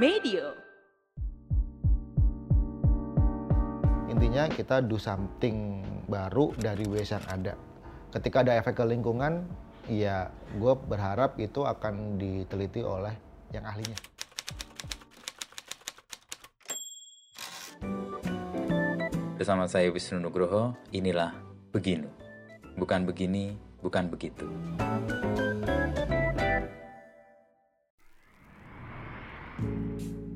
Medio. Intinya kita do something baru dari waste yang ada. Ketika ada efek ke lingkungan, ya gue berharap itu akan diteliti oleh yang ahlinya. Bersama saya Wisnu Nugroho, inilah Beginu. Bukan begini, bukan begitu.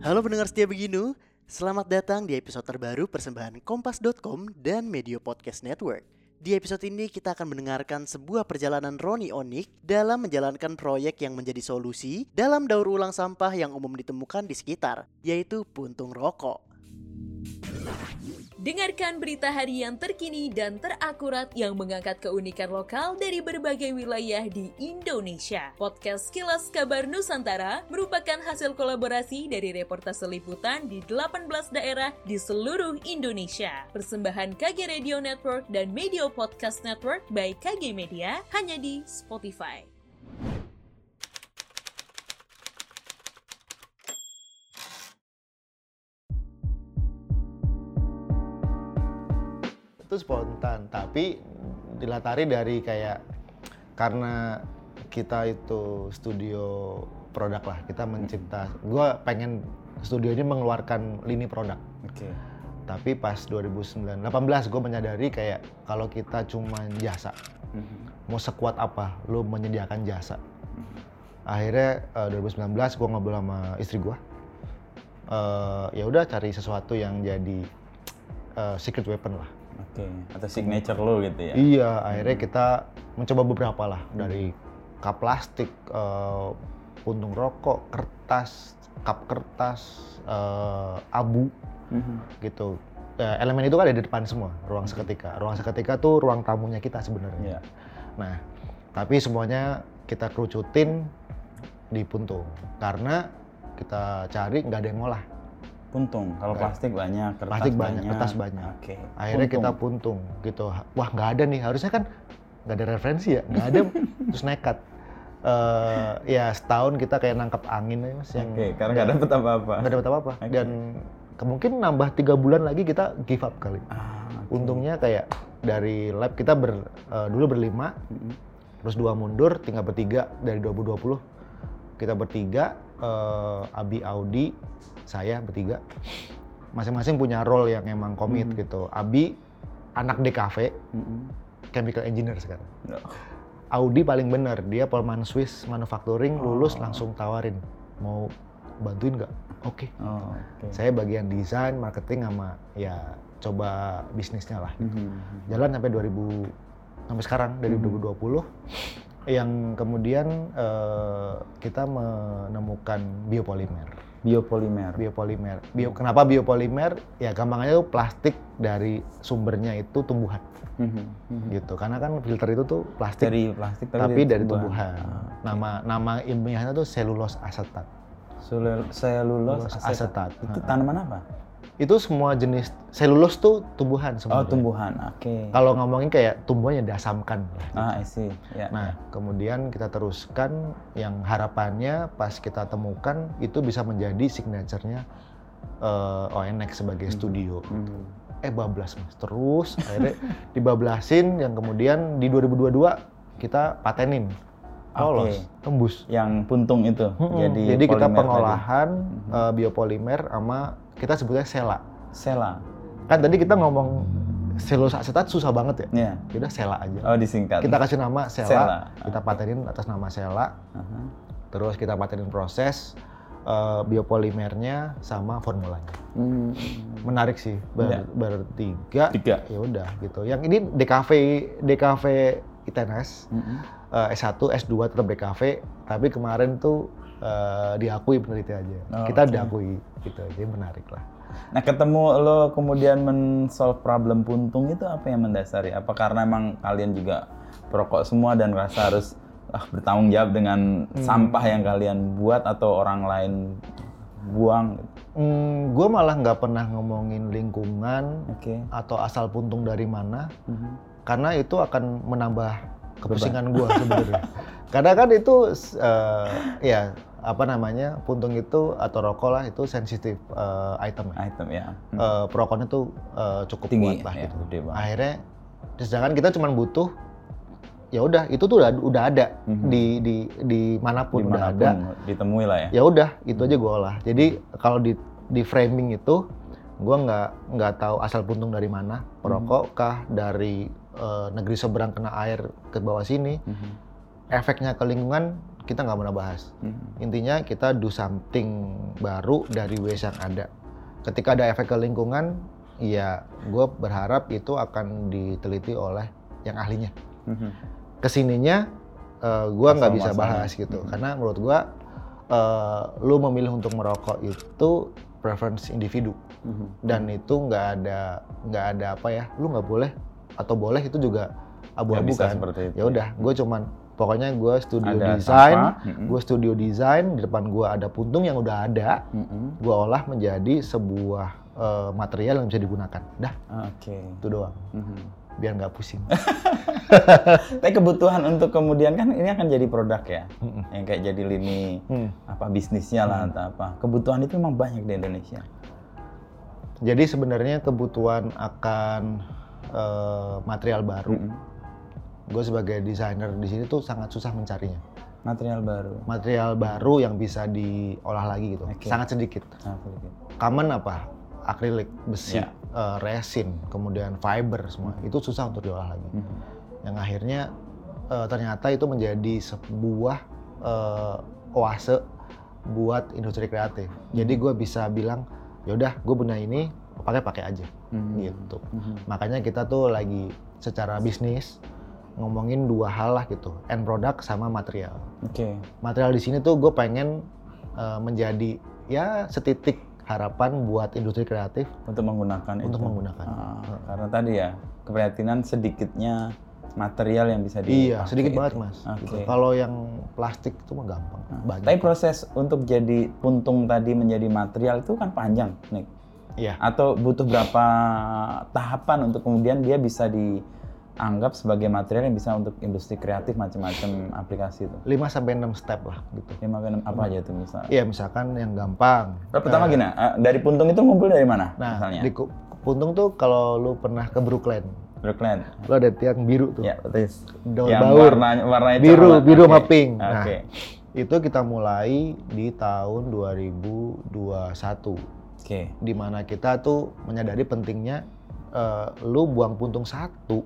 Halo pendengar setia Beginu, selamat datang di episode terbaru persembahan Kompas.com dan Media Podcast Network. Di episode ini kita akan mendengarkan sebuah perjalanan Roni Onik dalam menjalankan proyek yang menjadi solusi dalam daur ulang sampah yang umum ditemukan di sekitar, yaitu puntung rokok. Dengarkan berita harian terkini dan terakurat yang mengangkat keunikan lokal dari berbagai wilayah di Indonesia. Podcast Kilas Kabar Nusantara merupakan hasil kolaborasi dari reportase liputan di 18 daerah di seluruh Indonesia. Persembahan KG Radio Network dan Media Podcast Network by KG Media hanya di Spotify. Itu spontan tapi dilatari dari kayak karena kita itu studio produk lah kita mencipta. Gue pengen studio ini mengeluarkan lini produk. Oke. tapi pas 2018 gue menyadari kayak kalau kita cuma jasa mau sekuat apa lu menyediakan jasa. Akhirnya eh, 2019 gue ngobrol sama istri gue Eh, ya udah cari sesuatu yang jadi eh, secret weapon lah Oke. Atau signature lo gitu ya? Iya, akhirnya kita mencoba beberapa lah dari cup plastik, eh, puntung rokok, kertas, cup kertas, eh, abu, Mhm. gitu. Eh, elemen itu kan ada di depan semua, ruang seketika. Ruang seketika tuh ruang tamunya kita sebenarnya. Iya. Nah, tapi semuanya kita kerucutin di puntung karena kita cari nggak ada yang ngolah. Puntung. Kalau Nggak. plastik banyak, kertas Plastik banyak, kertas banyak. Oke. akhirnya Puntung. kita puntung gitu wah nggak ada nih harusnya kan nggak ada referensi ya nggak ada terus nekat Eh, ya setahun kita kayak nangkep angin ya mas yang Oke, karena nggak dapet apa-apa. nggak dapet apa-apa Oke. dan kemungkin nambah tiga bulan lagi kita give up kali Ah, oke. untungnya kayak dari lab kita ber, eh, dulu berlima Mhm. terus dua mundur tinggal bertiga dari 2020 kita bertiga eh, Abi Audi saya bertiga masing-masing punya role yang emang komit Hmm. gitu Abi anak DKV Mhm. chemical engineer sekarang Ya. Audi paling bener dia Polman Swiss manufacturing lulus Oh. langsung tawarin mau bantuin nggak oke Oh, oke. saya bagian desain marketing sama ya coba bisnisnya lah Mhm. jalan sampai 2000 sampai sekarang dari Mhm. 2020 yang kemudian eh, kita menemukan biopolimer Biopolimer. biopolimer bio kenapa biopolimer ya gampangnya tuh plastik dari sumbernya itu tumbuhan Mhm. Mhm. gitu karena kan filter itu tuh plastik Dari plastik tapi, dari tumbuhan, Ah, nama nama ilmiahnya tuh selulose asetat Selul- Selulose Selulose asetat. asetat. Itu Ah. tanaman apa? Itu semua jenis selulose tuh tumbuhan Oh, sebenarnya tumbuhan. Oke. kalau ngomongin kayak tumbuhan yang diasamkan gitu. Ah, I see. Ya. Nah, kemudian kita teruskan yang harapannya pas kita temukan itu bisa menjadi signaturenya eh, ONX sebagai studio. Mhm. Eh bablas mas, terus akhirnya dibablasin yang kemudian di 2022 kita patenin, lolos, Oke. tembus. Yang puntung itu. Mm-mm. Jadi, Jadi kita pengolahan eh, biopolimer sama kita sebutnya sela. Sela. Kan tadi kita ngomong selulose asetat susah banget ya. Ya. Yaudah sela aja. Oh, disingkat. Kita kasih nama sela, Sela. kita patenin atas nama sela. Aha. Terus kita patenin proses eh, biopolimernya sama formulanya. Hmm. Menarik sih ber, Ya. bertiga. Tiga. Ya udah gitu. Yang ini DKV DKV ITNS Mhm. eh, S1 S2 tetap DKV, tapi kemarin tuh eh, diakui penelitiannya. Oh, kita oke. diakui gitu. Jadi menarik lah. Nah, ketemu lo kemudian men-solve problem puntung itu apa yang mendasari? Apa karena emang kalian juga perokok semua dan rasa harus ah, bertanggung jawab dengan sampah yang kalian buat atau orang lain buang? Hmm, gue malah nggak pernah ngomongin lingkungan Oke. atau asal puntung dari mana, Mhm. karena itu akan menambah kepusingan gue sebenarnya. Karena kan itu eh, ya apa namanya puntung itu atau rokok lah itu sensitif eh, item ya. Item ya. Hmm. Eh, perokoknya tuh eh, cukup Tinggi, kuat lah ya, gitu. gede banget. Akhirnya sedangkan kita cuma butuh ya udah itu tuh udah udah ada Mhm. di di di mana pun udah ada. ditemui lah ya. Ya udah itu aja gue olah. Jadi kalau di di framing itu gue nggak nggak tahu asal puntung dari mana perokok kah dari eh, negeri seberang kena air ke bawah sini Mhm. efeknya ke lingkungan kita nggak pernah bahas Mhm. intinya kita do something baru dari waste yang ada ketika ada efek ke lingkungan ya gue berharap itu akan diteliti oleh yang ahlinya Mhm. ke sininya eh, gue nggak bisa bahas gitu Mhm. karena menurut gue eh, lu memilih untuk merokok itu preference individu Mhm. dan itu nggak ada nggak ada apa ya lu nggak boleh atau boleh itu juga abu-abu bisa kan. ya udah gue cuman pokoknya gue studio Ada desain gue studio desain di depan gue ada puntung yang udah ada gue olah menjadi sebuah eh, material yang bisa digunakan. Dah. Oke. itu doang. Mhm. biar nggak pusing. Tapi kebutuhan untuk kemudian kan ini akan jadi produk ya, yang kayak jadi lini Hmm. apa bisnisnya lah atau apa. Kebutuhan itu memang banyak di Indonesia. jadi sebenarnya kebutuhan akan eh, material baru Mhm. gue sebagai desainer di sini tuh sangat susah mencarinya Material baru. material baru yang bisa diolah lagi gitu Oke. sangat sedikit sedikit. common apa akrilik besi Ya. eh, resin kemudian fiber semua itu susah untuk diolah lagi Mhm. yang akhirnya eh, ternyata itu menjadi sebuah eh, oase buat industri kreatif jadi gue bisa bilang yaudah gue punya ini pakai pakai aja Mhm. gitu Mhm. makanya kita tuh lagi secara bisnis ngomongin dua hal lah gitu end product sama material Oke. material di sini tuh gue pengen eh, menjadi ya setitik harapan buat industri kreatif Untuk menggunakan untuk itu. menggunakan. Ah, karena tadi ya keprihatinan sedikitnya material yang bisa dipakai. Iya, sedikit itu. banget mas. Oke. Gitu. Kalau yang plastik itu mah gampang, Nah, banyak. Tapi proses untuk jadi puntung tadi menjadi material itu kan panjang, Nick. Iya. Atau butuh berapa tahapan untuk kemudian dia bisa dianggap sebagai material yang bisa untuk industri kreatif macam-macam aplikasi itu. 5 sampai 6 step lah gitu. Lima ke enam apa aja tuh misalnya? Iya, misalkan yang gampang. Nah, pertama Eh, gini, eh, dari puntung itu ngumpul dari mana? Nah, misalnya. di puntung tuh kalau lu pernah ke Brooklyn, Brooklyn. lu ada tiang biru tuh. Ya, betul. Daun yang baur. warnanya warnanya Biru, coklat. biru sama Oke. pink. Nah, Oke. Itu kita mulai di tahun 2021. Oke. di mana kita tuh menyadari pentingnya eh, lu buang puntung satu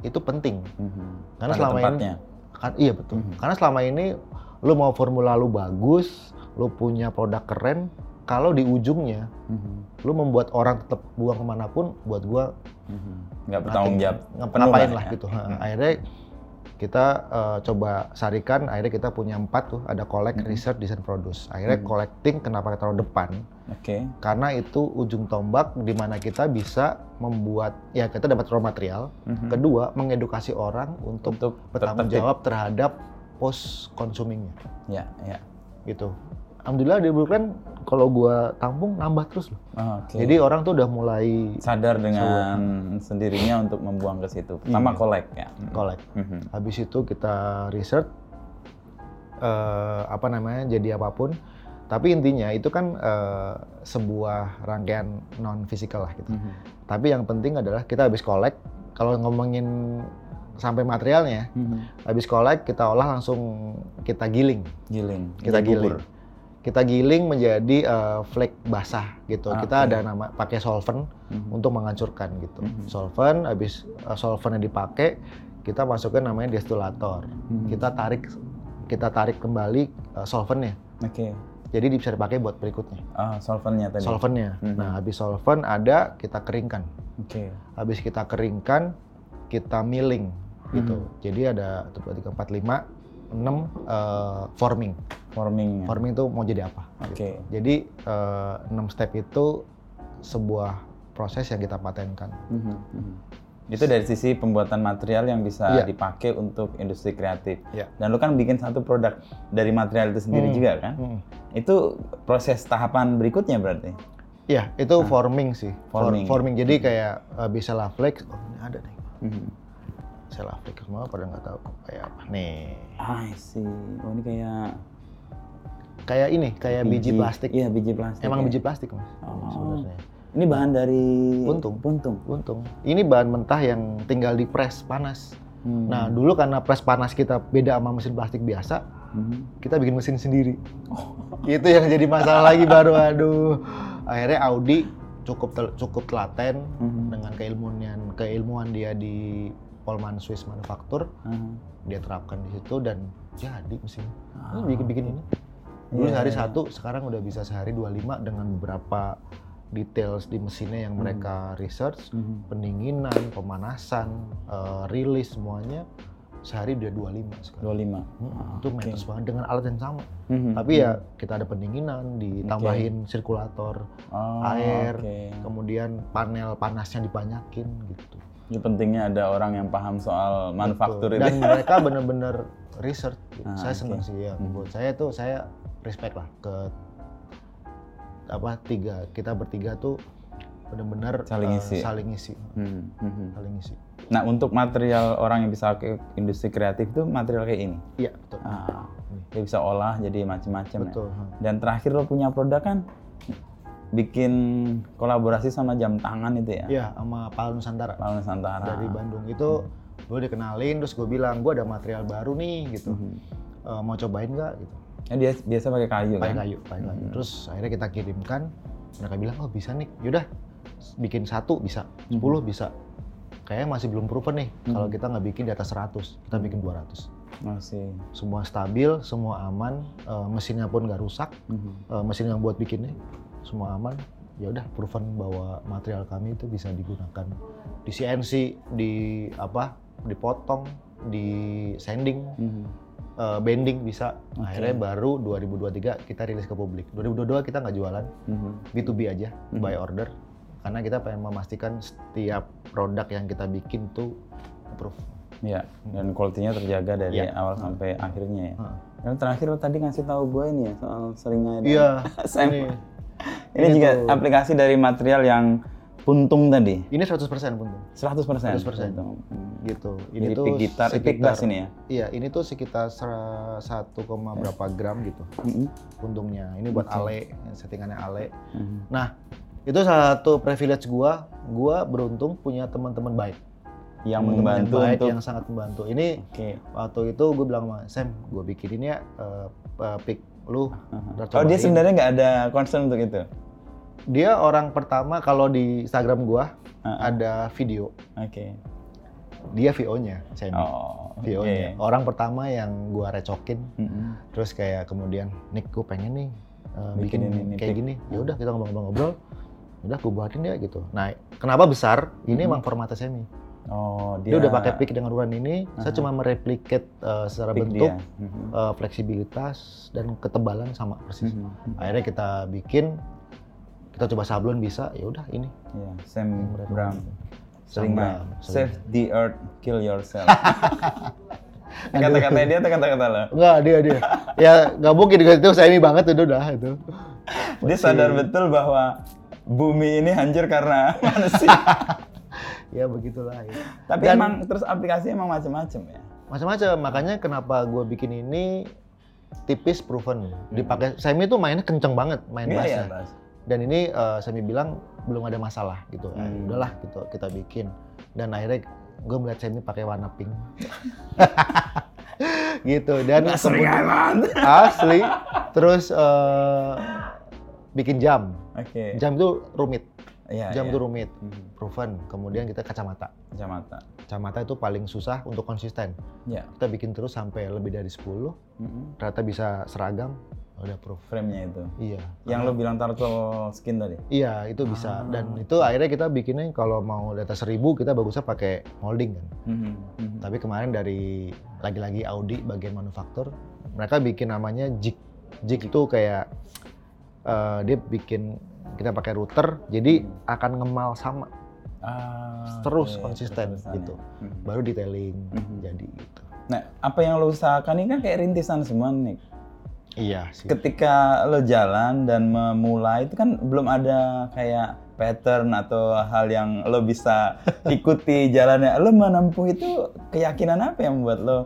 itu penting Mhm. Karena Pada selama ini- tempatnya. kan iya betul Mhm. karena selama ini lu mau formula lu bagus lu punya produk keren kalau di ujungnya Mhm. lu membuat orang tetap buang ke mana pun buat gua Mhm. Nggak bertanggung jawab. Ngapain lah ya. gitu Mhm. akhirnya kita eh, coba sarikan akhirnya kita punya empat tuh ada collect Mhm. research design produce akhirnya Mhm. collecting kenapa kita taruh depan Oke. karena itu ujung tombak di mana kita bisa membuat ya kita dapat raw material Mhm. kedua mengedukasi orang untuk untuk bertanggung jawab terhadap post consumingnya Ya, ya. gitu alhamdulillah di Brooklyn kalau gua tampung nambah terus loh Oh, Oke. jadi orang tuh udah mulai sadar dengan sendirinya untuk membuang ke situ. Pertama Iya. collect ya. collect Mhm. habis itu kita research eh, apa namanya jadi apa pun tapi intinya itu kan eh, sebuah rangkaian non fisikal lah gitu Mhm. Tapi yang penting adalah kita habis collect, kalau ngomongin sampai materialnya, Mhm. habis collect kita olah langsung kita giling. Giling. Kita giling. bubur. Kita giling menjadi eh, flake basah gitu. Kita Oke. ada nama pakai solvent Mhm. untuk menghancurkan gitu. Mhm. Solvent habis eh, solventnya dipakai, kita masukkan namanya destilator. Mhm. Kita tarik kita tarik kembali eh, solventnya. Oke. Jadi bisa dipakai buat berikutnya. Ah, solventnya tadi. Solventnya. Mhm. Nah, habis solvent ada kita keringkan. Oke. habis kita keringkan kita milling gitu Mhm. jadi ada 1, 2, 3, 4, 5, 6 eh, forming Forming. forming itu mau jadi apa Oke. gitu. jadi eh, 6 step itu sebuah proses yang kita patenkan Mhm. Mhm. Itu dari sisi pembuatan material yang bisa Iya. dipakai untuk industri kreatif. Iya. Dan lu kan bikin satu produk dari material itu sendiri Hmm. juga kan? Hmm. Itu proses tahapan berikutnya berarti. Iya, itu Ah. forming sih. For- Forming. forming. Jadi kayak eh, bisa lah flex. Oh, ini ada nih. Mhm. Bisa lah flex semua pada nggak tahu kayak apa. Nih. I see. Oh ini kayak kayak ini kayak biji, plastik Iya, biji plastik. emang ya. biji plastik mas Oh. sebenarnya Ini bahan dari Puntung. Puntung. untung ini bahan mentah yang tinggal di press panas Hmm. nah dulu karena press panas kita beda sama mesin plastik biasa Hmm. kita bikin mesin sendiri itu yang jadi masalah lagi baru aduh akhirnya Audi cukup tel- cukup telaten Mhm. dengan keilmuan keilmuan dia di Polman Swiss Manufacture Ah. dia terapkan di situ dan jadi mesin Ah, ini bikin bikin ini dulu Iya, sehari iya. satu sekarang udah bisa sehari 25 dengan beberapa details di mesinnya yang mereka research Mhm. pendinginan pemanasan eh, rilis semuanya sehari udah 25 sekarang 25. Hmm, Ah, itu matters banget dengan alat yang sama Mhm. tapi ya kita ada pendinginan ditambahin sirkulator Oh, air oke. kemudian panel panasnya dibanyakin gitu Ini pentingnya ada orang yang paham soal manufaktur Betul. itu. dan mereka bener-bener research Ah, saya seneng sih ya Hmm. buat saya tuh saya respect lah ke apa tiga kita bertiga tuh bener-bener Saling eh, ngisi. saling ngisi Hmm, mhm. saling ngisi Nah, untuk material orang yang bisa ke industri kreatif itu material kayak ini. iya betul Ah, Ini. dia bisa olah jadi macam-macam ya. betul hmm. Dan terakhir lo punya produk kan bikin kolaborasi sama jam tangan itu ya. iya sama Pal Nusantara Lalu Nusantara. dari Bandung itu gue dikenalin terus gue bilang gue ada material baru nih gitu Mhm. Eh, mau cobain nggak gitu Ya, dia biasa pakai kayu pakai kan. kayu pakai kayu Hmm. terus akhirnya kita kirimkan mereka bilang oh bisa nih yaudah bikin satu bisa 10 bisa kayaknya masih belum proven nih kalau Hmm. kita nggak bikin di atas 100 kita bikin 200 Masih. semua stabil semua aman eh, mesinnya pun nggak rusak Mhm. eh, mesin yang buat bikinnya semua aman ya udah proven bahwa material kami itu bisa digunakan di CNC di apa dipotong di sanding Mhm. eh, bending bisa Oke. akhirnya baru 2023 kita rilis ke publik 2022 kita nggak jualan Mhm. B2B aja Mhm. by order karena kita pengen memastikan setiap produk yang kita bikin tuh approve Ya, dan kualitinya terjaga dari Iya. awal sampai akhirnya ya. Heeh. Dan terakhir lo tadi ngasih tahu gue ini ya soal seringnya. iya ini Ini Ini juga aplikasi dari material yang puntung tadi. ini 100% puntung 100 persen. 100%. gitu ini Jadi tuh gitar, pick bass ini ya. iya ini tuh sekitar sera- 1, koma berapa gram gitu Mhm. puntungnya ini buat ale settingannya ale Mhm. nah itu satu privilege gua gua beruntung punya teman-teman baik Yang membantu yang baik untuk. yang sangat membantu ini Oke. waktu itu gue bilang sama Sam gue bikinin ya eh, eh, pick lu Oh dia sebenarnya nggak ada concern untuk itu. dia orang pertama kalau di Instagram gua ah. ada video Oke. dia VO-nya Sam Oh. VO-nya oke. orang pertama yang gua recokin Mhm. terus kayak kemudian Nick gue pengen nih eh, Bikin bikin, ini, kayak pick." gini ya udah kita ngobrol-ngobrol udah gue buatin ya gitu nah kenapa besar ini Mhm. emang formatnya semi Oh dia, udah pakai pick dengan ukuran ini saya Aha. cuma mereplikat eh, secara pick bentuk dia. Mhm. eh, fleksibilitas dan ketebalan sama persis Mhm. akhirnya kita bikin kita coba sablon bisa ya udah ini Iya, Sam Brown. Sering. Save the earth, kill yourself. Kata-kata dia atau kata-kata lo? enggak dia dia ya nggak mungkin gitu saya ini banget itu udah itu Dia sadar betul bahwa bumi ini hancur karena manusia. Ya begitulah ya. Tapi Dan- emang terus aplikasi emang macam-macam ya. macam-macam makanya kenapa gue bikin ini tipis proven dipakai Semi tuh mainnya kenceng banget main Iya bassnya ya, Bas. dan ini eh, Semi bilang belum ada masalah gitu Ya, Hmm. udahlah gitu kita bikin dan akhirnya gue melihat Semi pakai warna pink gitu dan kemudian- asli terus eh, bikin jam Oke. jam itu rumit Iya, jam iya. itu rumit Mhm. proven kemudian kita kacamata Kacamata. kacamata itu paling susah untuk konsisten Ya. kita bikin terus sampai lebih dari 10 Mhm. ternyata bisa seragam udah proof Frame-nya itu. iya Yang lo bilang turtle skin tadi. iya itu bisa Ah. dan itu akhirnya kita bikinnya kalau mau di atas 1000 kita bagusnya pakai molding kan Mhm. Mhm. tapi kemarin dari lagi-lagi Audi bagian manufaktur mereka bikin namanya jig jig itu kayak eh, dia bikin kita pakai router jadi akan ngemal sama Ah, terus oke, konsisten terus-terusan gitu. Mhm. baru detailing Mhm. jadi gitu Nah, apa yang lo usahakan ini kan kayak rintisan semua nih. iya sih Ketika lo jalan dan memulai itu kan belum ada kayak pattern atau hal yang lo bisa ikuti jalannya. Lo menempuh itu keyakinan apa yang membuat lo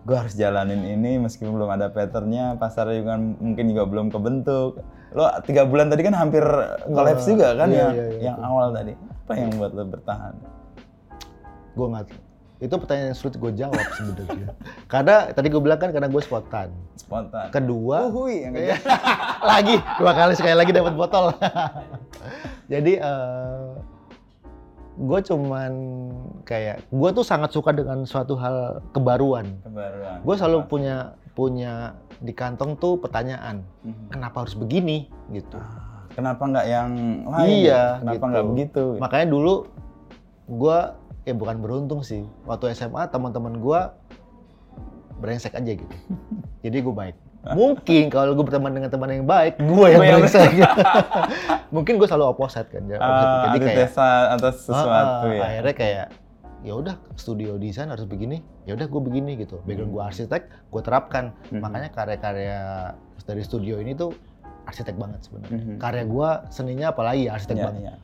gue harus jalanin ini meskipun belum ada patternnya pasar juga mungkin juga belum kebentuk lo tiga bulan tadi kan hampir kolaps Oh, juga kan iya, yang iya, iya, yang betul. awal tadi. Apa yang buat lo bertahan? Gue nggak itu pertanyaan yang sulit gue jawab sebenarnya. Karena tadi gue bilang kan karena gue spontan. Spontan. Kedua Uhuy, yang Iya. lagi dua kali sekali lagi dapat botol. Jadi eh gue cuman kayak gue tuh sangat suka dengan suatu hal kebaruan. Kebaruan. Gue selalu punya punya di kantong tuh pertanyaan Mhm. kenapa harus begini? Gitu. Ah, kenapa nggak yang lain? Iya, kenapa gitu. nggak begitu? Makanya dulu gue ya bukan beruntung sih waktu SMA teman-teman gue brengsek aja gitu. Jadi gue baik. Mungkin kalau gue berteman dengan teman yang baik gue yang brengsek. Mungkin gue selalu opposite kan ya, opposite. Ah, jadi kayak atas sesuatu Ah, ya. akhirnya kayak ya udah studio desain harus begini ya udah gue begini gitu background gue arsitek gue terapkan Mhm. makanya karya-karya dari studio ini tuh arsitek banget sebenarnya Mhm. karya gue seninya apalagi ya, arsitek Iya, banget iya.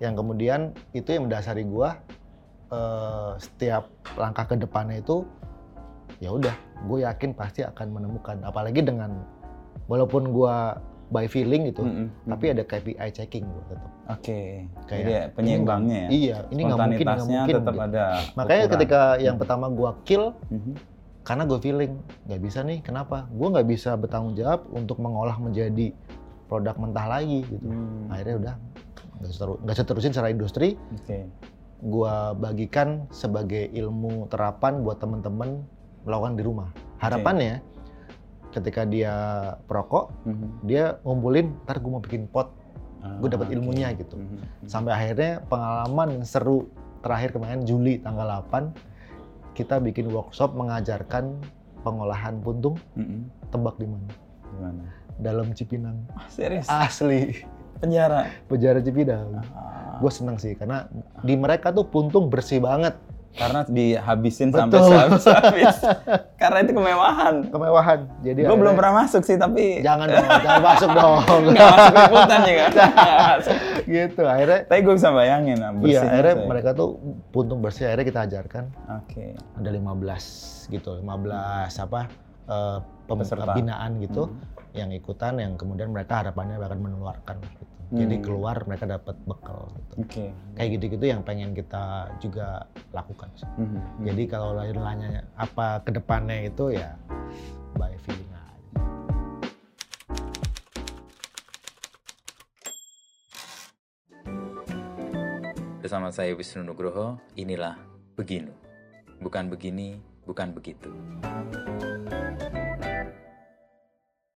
yang kemudian itu yang mendasari gue eh, setiap langkah ke depannya itu ya udah gue yakin pasti akan menemukan apalagi dengan walaupun gue by feeling gitu Mhm, mhm. tapi ada KPI checking gue tetap Oke, Kayak, jadi penyeimbangnya ya. iya ini nggak mungkin nggak mungkin tetap gitu. ada. makanya ukuran. ketika yang pertama gue kill Mhm. karena gue feeling nggak bisa nih kenapa gue nggak bisa bertanggung jawab untuk mengolah menjadi produk mentah lagi gitu Hmm, akhirnya udah nggak seteru- seterusin secara industri Oke. gue bagikan sebagai ilmu terapan buat temen-temen melakukan di rumah harapannya ketika dia perokok Mhm. dia ngumpulin ntar gue mau bikin pot gue Ah, dapat oke. ilmunya gitu Mhm, mhm. sampai akhirnya pengalaman yang seru terakhir kemarin Juli tanggal 8 kita bikin workshop mengajarkan pengolahan puntung Mhm. tebak di mana dalam Cipinang Ah, serius? asli Penjara. penjara Cipinang Ah, gue seneng sih karena di mereka tuh puntung bersih banget karena dihabisin sampai sehabis-habis. karena itu kemewahan. kemewahan jadi Gue belum pernah masuk sih, tapi jangan dong jangan masuk dong nggak masuk ikutan ya kan. Masuk. gitu akhirnya tapi gue bisa bayangin nah, iya akhirnya tuh ya. mereka tuh puntung bersih akhirnya kita ajarkan Oke. ada 15 gitu 15 apa eh, pem- Peserta. binaan gitu Mhm. yang ikutan yang kemudian mereka harapannya akan menularkan gitu. Jadi Hmm. keluar mereka dapat bekal gitu. Oke. Kayak gitu-gitu yang pengen kita juga lakukan. sih. Mhm. Jadi kalau lahir nanya apa ke depannya itu ya by feeling aja. Bersama saya Wisnu Nugroho, inilah Beginu. Bukan begini, bukan begitu.